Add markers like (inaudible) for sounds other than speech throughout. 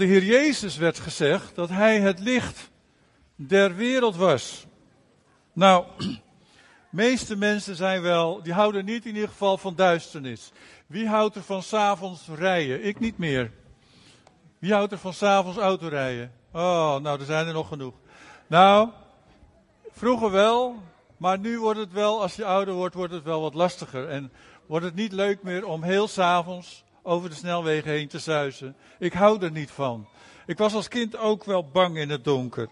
de Heer Jezus werd gezegd dat hij het licht der wereld was. Nou, (clears throat) meeste mensen zijn wel, die houden niet in ieder geval van duisternis. Wie houdt er van s'avonds rijden? Ik niet meer. Wie houdt er van s'avonds autorijden? Oh, nou, er zijn er nog genoeg. Nou, vroeger wel, maar nu wordt het wel, als je ouder wordt, wordt het wel wat lastiger. En wordt het niet leuk meer om heel s'avonds over de snelwegen heen te zuizen. Ik hou er niet van. Ik was als kind ook wel bang in het donker.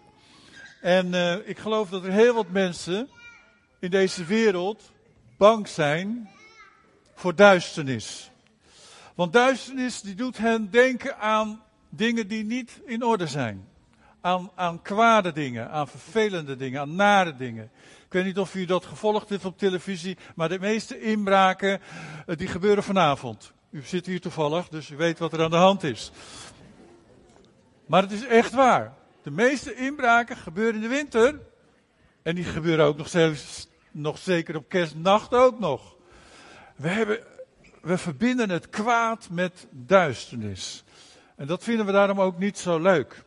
En uh, ik geloof dat er heel wat mensen in deze wereld bang zijn voor duisternis. Want duisternis die doet hen denken aan dingen die niet in orde zijn. Aan, aan kwade dingen, aan vervelende dingen, aan nare dingen. Ik weet niet of u dat gevolgd heeft op televisie, maar de meeste inbraken uh, die gebeuren vanavond. U zit hier toevallig, dus u weet wat er aan de hand is. Maar het is echt waar. De meeste inbraken gebeuren in de winter. En die gebeuren ook nog, zelfs, nog zeker op kerstnacht ook nog. We, hebben, we verbinden het kwaad met duisternis. En dat vinden we daarom ook niet zo leuk.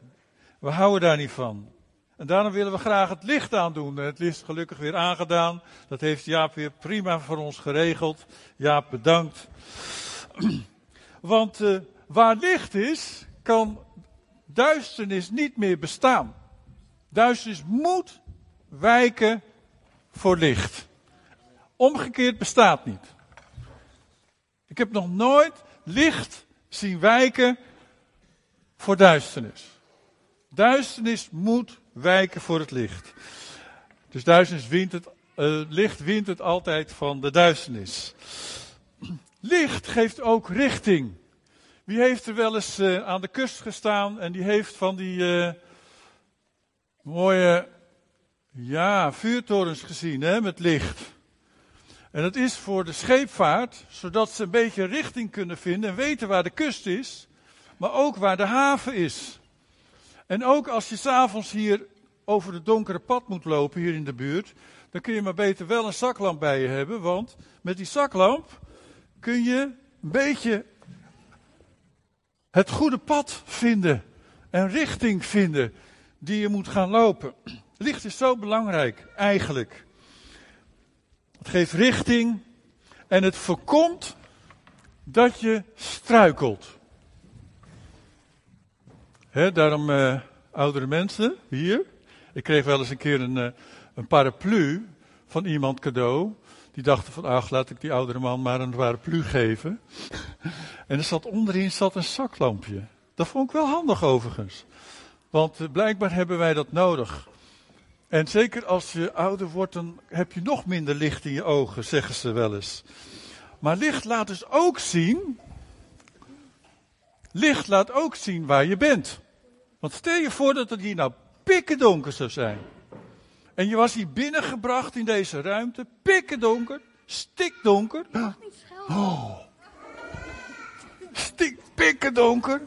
We houden daar niet van. En daarom willen we graag het licht aandoen. Het is gelukkig weer aangedaan. Dat heeft Jaap weer prima voor ons geregeld. Jaap, bedankt. Want uh, waar licht is, kan duisternis niet meer bestaan. Duisternis moet wijken voor licht. Omgekeerd bestaat niet. Ik heb nog nooit licht zien wijken voor duisternis. Duisternis moet wijken voor het licht. Dus duisternis wint het, uh, licht wint het altijd van de duisternis. Licht geeft ook richting. Wie heeft er wel eens uh, aan de kust gestaan en die heeft van die uh, mooie ja, vuurtorens gezien hè, met licht. En dat is voor de scheepvaart, zodat ze een beetje richting kunnen vinden en weten waar de kust is, maar ook waar de haven is. En ook als je s'avonds hier over het donkere pad moet lopen, hier in de buurt, dan kun je maar beter wel een zaklamp bij je hebben, want met die zaklamp kun je een beetje het goede pad vinden en richting vinden die je moet gaan lopen. Licht is zo belangrijk, eigenlijk. Het geeft richting en het voorkomt dat je struikelt. Daarom, uh, oudere mensen hier. Ik kreeg wel eens een keer een, uh, een paraplu van iemand cadeau. Die dachten van, ach, laat ik die oudere man maar een paraplu geven. en er zat onderin zat een zaklampje. Dat vond ik wel handig overigens. Want uh, blijkbaar hebben wij dat nodig. En zeker als je ouder wordt, dan heb je nog minder licht in je ogen, zeggen ze wel eens. Maar licht laat dus ook zien. Licht laat ook zien waar je bent. Want stel je voor dat het hier nou pikken donker zou zijn. En je was hier binnengebracht in deze ruimte, pikken donker, stikdonker. Oh. Stik, pikken donker.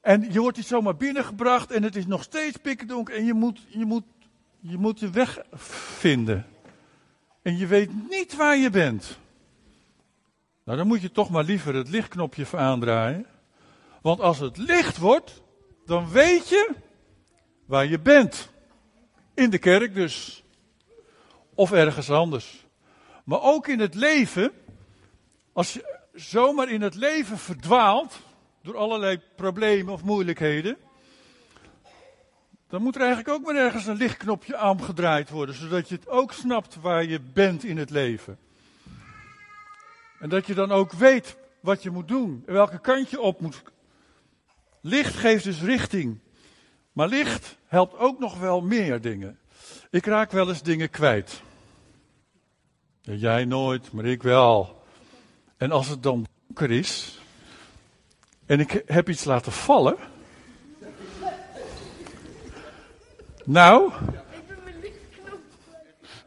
En je wordt hier zomaar binnengebracht en het is nog steeds pikken donker en je moet, je moet, je moet je weg vinden. En je weet niet waar je bent. Nou, dan moet je toch maar liever het lichtknopje aandraaien. Want als het licht wordt, dan weet je waar je bent. In de kerk dus. Of ergens anders. Maar ook in het leven. Als je zomaar in het leven verdwaalt. Door allerlei problemen of moeilijkheden. Dan moet er eigenlijk ook maar ergens een lichtknopje aangedraaid worden. Zodat je het ook snapt waar je bent in het leven. En dat je dan ook weet wat je moet doen. En welke kant je op moet. Licht geeft dus richting. Maar licht helpt ook nog wel meer dingen. Ik raak wel eens dingen kwijt. Jij nooit, maar ik wel. En als het dan donker is en ik heb iets laten vallen. Nou.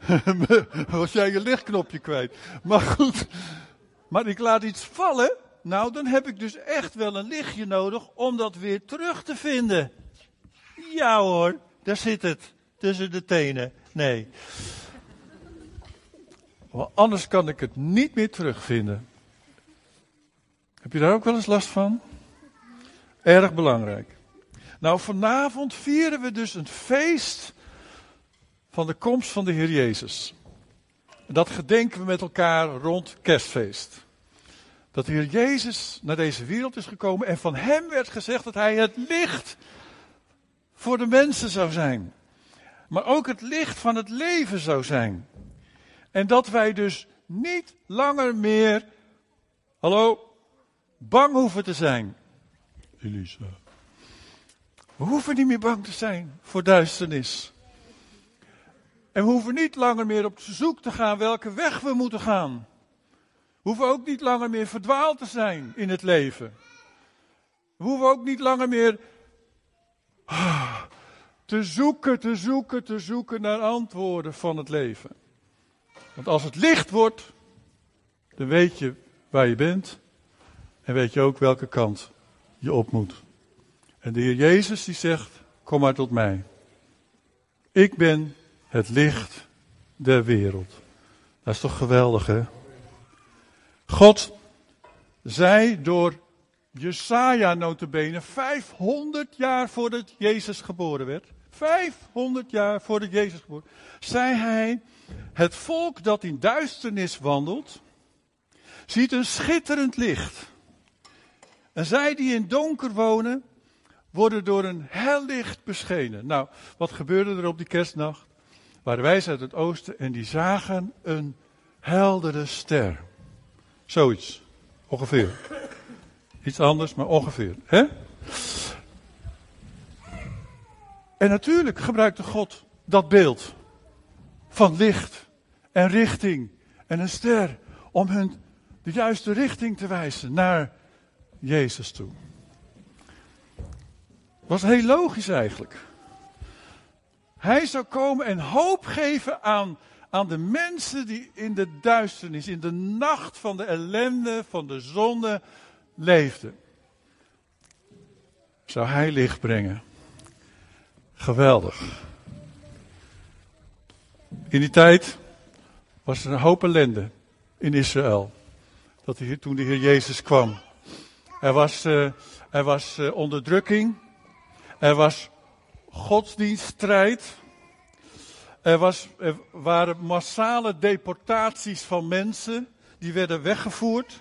(laughs) Was jij je lichtknopje kwijt? Maar goed. Maar ik laat iets vallen. Nou, dan heb ik dus echt wel een lichtje nodig om dat weer terug te vinden. Ja hoor, daar zit het. Tussen de tenen. Nee. Want anders kan ik het niet meer terugvinden. Heb je daar ook wel eens last van? Erg belangrijk. Nou, vanavond vieren we dus een feest van de komst van de Heer Jezus. Dat gedenken we met elkaar rond kerstfeest. Dat de Heer Jezus naar deze wereld is gekomen en van Hem werd gezegd dat Hij het licht voor de mensen zou zijn. Maar ook het licht van het leven zou zijn. En dat wij dus niet langer meer, hallo, bang hoeven te zijn. Elisa. We hoeven niet meer bang te zijn voor duisternis. En we hoeven niet langer meer op zoek te gaan welke weg we moeten gaan. We hoeven ook niet langer meer verdwaald te zijn in het leven. We hoeven ook niet langer meer ah, te zoeken, te zoeken, te zoeken naar antwoorden van het leven. Want als het licht wordt, dan weet je waar je bent en weet je ook welke kant je op moet. En de Heer Jezus die zegt, kom maar tot mij. Ik ben het licht der wereld. Dat is toch geweldig hè? God zei door Jesaja notabene 500 jaar voordat Jezus geboren werd. 500 jaar voordat Jezus geboren zei hij, het volk dat in duisternis wandelt, ziet een schitterend licht. En zij die in donker wonen, worden door een hel licht beschenen. Nou, wat gebeurde er op die kerstnacht? Waren wijzen uit het oosten en die zagen een heldere ster. Zoiets, ongeveer. Iets anders, maar ongeveer. Hè? En natuurlijk gebruikte God dat beeld van licht en richting en een ster om hun de juiste richting te wijzen naar Jezus toe. Was heel logisch eigenlijk. Hij zou komen en hoop geven aan, aan de mensen die in de duisternis, in de nacht van de ellende, van de zonde leefden. Zou hij licht brengen. Geweldig. In die tijd was er een hoop ellende in Israël. Dat hier, toen de Heer Jezus kwam. Er was, uh, er was uh, onderdrukking. Er was godsdienststrijd. Er, was, er waren massale deportaties van mensen. Die werden weggevoerd.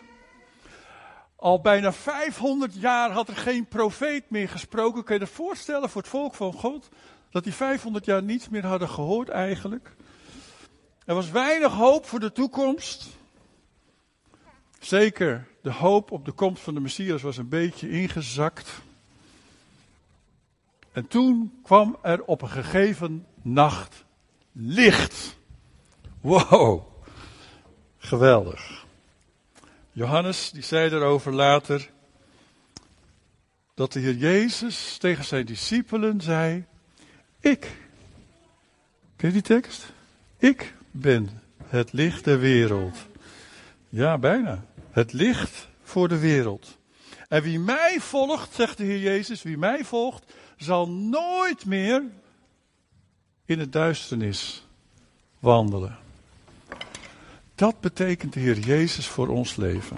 Al bijna 500 jaar had er geen profeet meer gesproken. Kun je je voorstellen voor het volk van God? Dat die 500 jaar niets meer hadden gehoord eigenlijk. Er was weinig hoop voor de toekomst. Zeker de hoop op de komst van de Messias was een beetje ingezakt. En toen kwam er op een gegeven nacht licht. Wow, geweldig. Johannes die zei erover later dat de Heer Jezus tegen zijn discipelen zei: Ik. Ken je die tekst? Ik ben het licht der wereld. Ja, bijna. Het licht voor de wereld. En wie mij volgt, zegt de Heer Jezus, wie mij volgt, zal nooit meer in het duisternis wandelen. Dat betekent de Heer Jezus voor ons leven.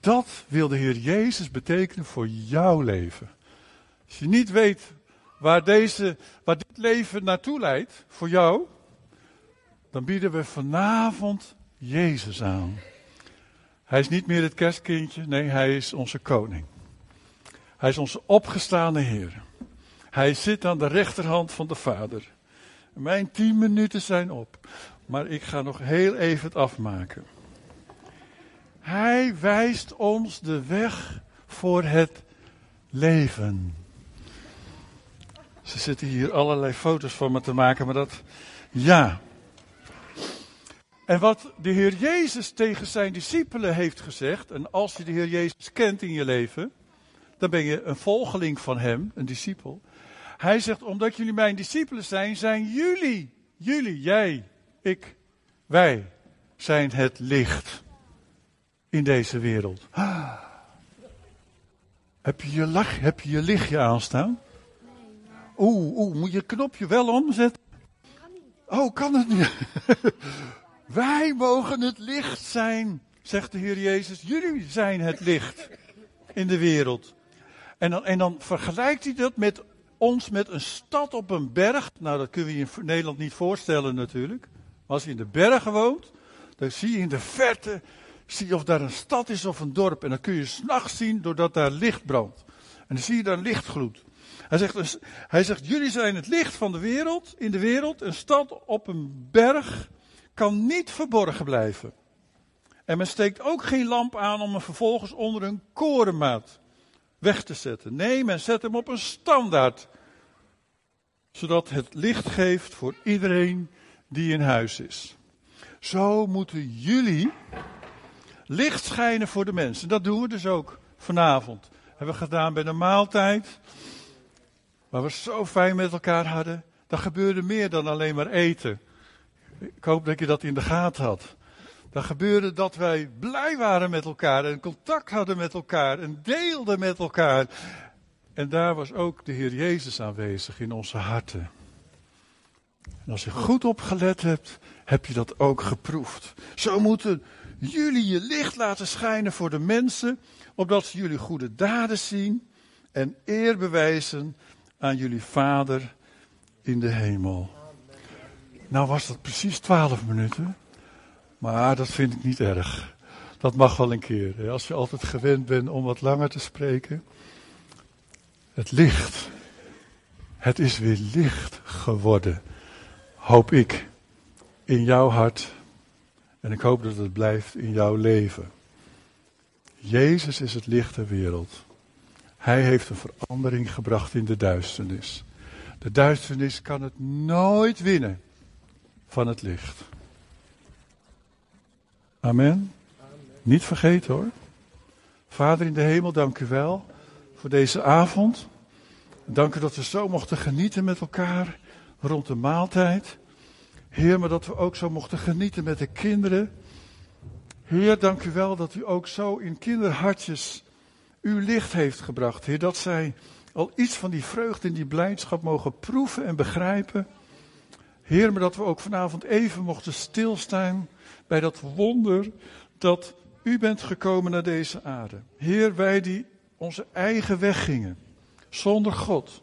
Dat wil de Heer Jezus betekenen voor jouw leven. Als je niet weet waar, deze, waar dit leven naartoe leidt, voor jou, dan bieden we vanavond Jezus aan. Hij is niet meer het kerstkindje, nee, hij is onze koning. Hij is onze opgestane Heer. Hij zit aan de rechterhand van de Vader. Mijn tien minuten zijn op, maar ik ga nog heel even het afmaken. Hij wijst ons de weg voor het leven. Ze zitten hier allerlei foto's van me te maken, maar dat, ja. En wat de Heer Jezus tegen zijn discipelen heeft gezegd, en als je de Heer Jezus kent in je leven, dan ben je een volgeling van Hem, een discipel. Hij zegt, omdat jullie mijn discipelen zijn, zijn jullie, jullie, jij, ik, wij, zijn het licht in deze wereld. Heb je je, lach, heb je je lichtje aanstaan? Oeh, oeh, moet je het knopje wel omzetten? Oh, kan het niet? (laughs) Wij mogen het licht zijn, zegt de Heer Jezus. Jullie zijn het licht in de wereld. En dan, en dan vergelijkt hij dat met ons met een stad op een berg. Nou, dat kunnen we je in Nederland niet voorstellen natuurlijk. Als je in de bergen woont, dan zie je in de verte, of daar een stad is of een dorp. En dan kun je s'nachts zien doordat daar licht brandt. En dan zie je daar lichtgloed. Hij zegt, dus, hij zegt, jullie zijn het licht van de wereld, in de wereld. Een stad op een berg kan niet verborgen blijven. En men steekt ook geen lamp aan om hem vervolgens onder een korenmaat weg te zetten. Nee, men zet hem op een standaard. Zodat het licht geeft voor iedereen die in huis is. Zo moeten jullie licht schijnen voor de mensen. Dat doen we dus ook vanavond. Hebben we gedaan bij de maaltijd. Waar we zo fijn met elkaar hadden. Dat gebeurde meer dan alleen maar eten. Ik hoop dat je dat in de gaten had. Dan gebeurde dat wij blij waren met elkaar en contact hadden met elkaar en deelden met elkaar. En daar was ook de Heer Jezus aanwezig in onze harten. En als je goed opgelet hebt, heb je dat ook geproefd. Zo moeten jullie je licht laten schijnen voor de mensen, opdat ze jullie goede daden zien en eer bewijzen aan jullie Vader in de hemel. Nou was dat precies twaalf minuten. Maar dat vind ik niet erg. Dat mag wel een keer. Als je altijd gewend bent om wat langer te spreken. Het licht. Het is weer licht geworden. Hoop ik. In jouw hart. En ik hoop dat het blijft in jouw leven. Jezus is het licht der wereld. Hij heeft een verandering gebracht in de duisternis. De duisternis kan het nooit winnen van het licht. Amen. Niet vergeten hoor. Vader in de hemel, dank u wel voor deze avond. Dank u dat we zo mochten genieten met elkaar rond de maaltijd. Heer, maar dat we ook zo mochten genieten met de kinderen. Heer, dank u wel dat u ook zo in kinderhartjes uw licht heeft gebracht. Heer, dat zij al iets van die vreugde en die blijdschap mogen proeven en begrijpen. Heer, maar dat we ook vanavond even mochten stilstaan bij dat wonder dat u bent gekomen naar deze aarde. Heer, wij die onze eigen weg gingen, zonder God,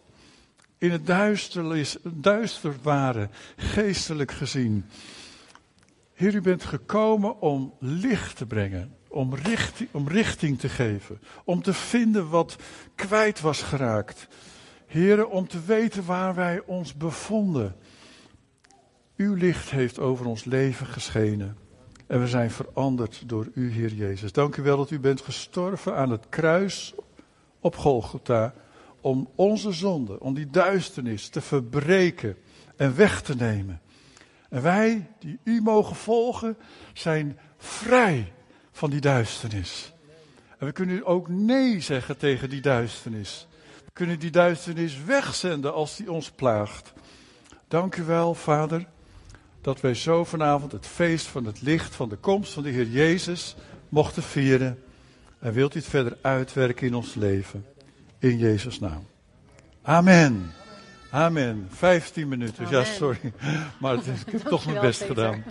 in het duister, duister waren, geestelijk gezien. Heer, u bent gekomen om licht te brengen, om richting, om richting te geven, om te vinden wat kwijt was geraakt. Heer, om te weten waar wij ons bevonden. Uw licht heeft over ons leven geschenen. En we zijn veranderd door u, Heer Jezus. Dank u wel dat u bent gestorven aan het kruis op Golgotha. Om onze zonde, om die duisternis te verbreken en weg te nemen. En wij, die u mogen volgen, zijn vrij van die duisternis. En we kunnen ook nee zeggen tegen die duisternis. We kunnen die duisternis wegzenden als die ons plaagt. Dank u wel, Vader dat wij zo vanavond het feest van het licht van de komst van de Heer Jezus mochten vieren. En wilt u het verder uitwerken in ons leven. In Jezus' naam. Amen. Amen. 15 minuten. Ja, sorry. Maar ik heb toch mijn best gedaan.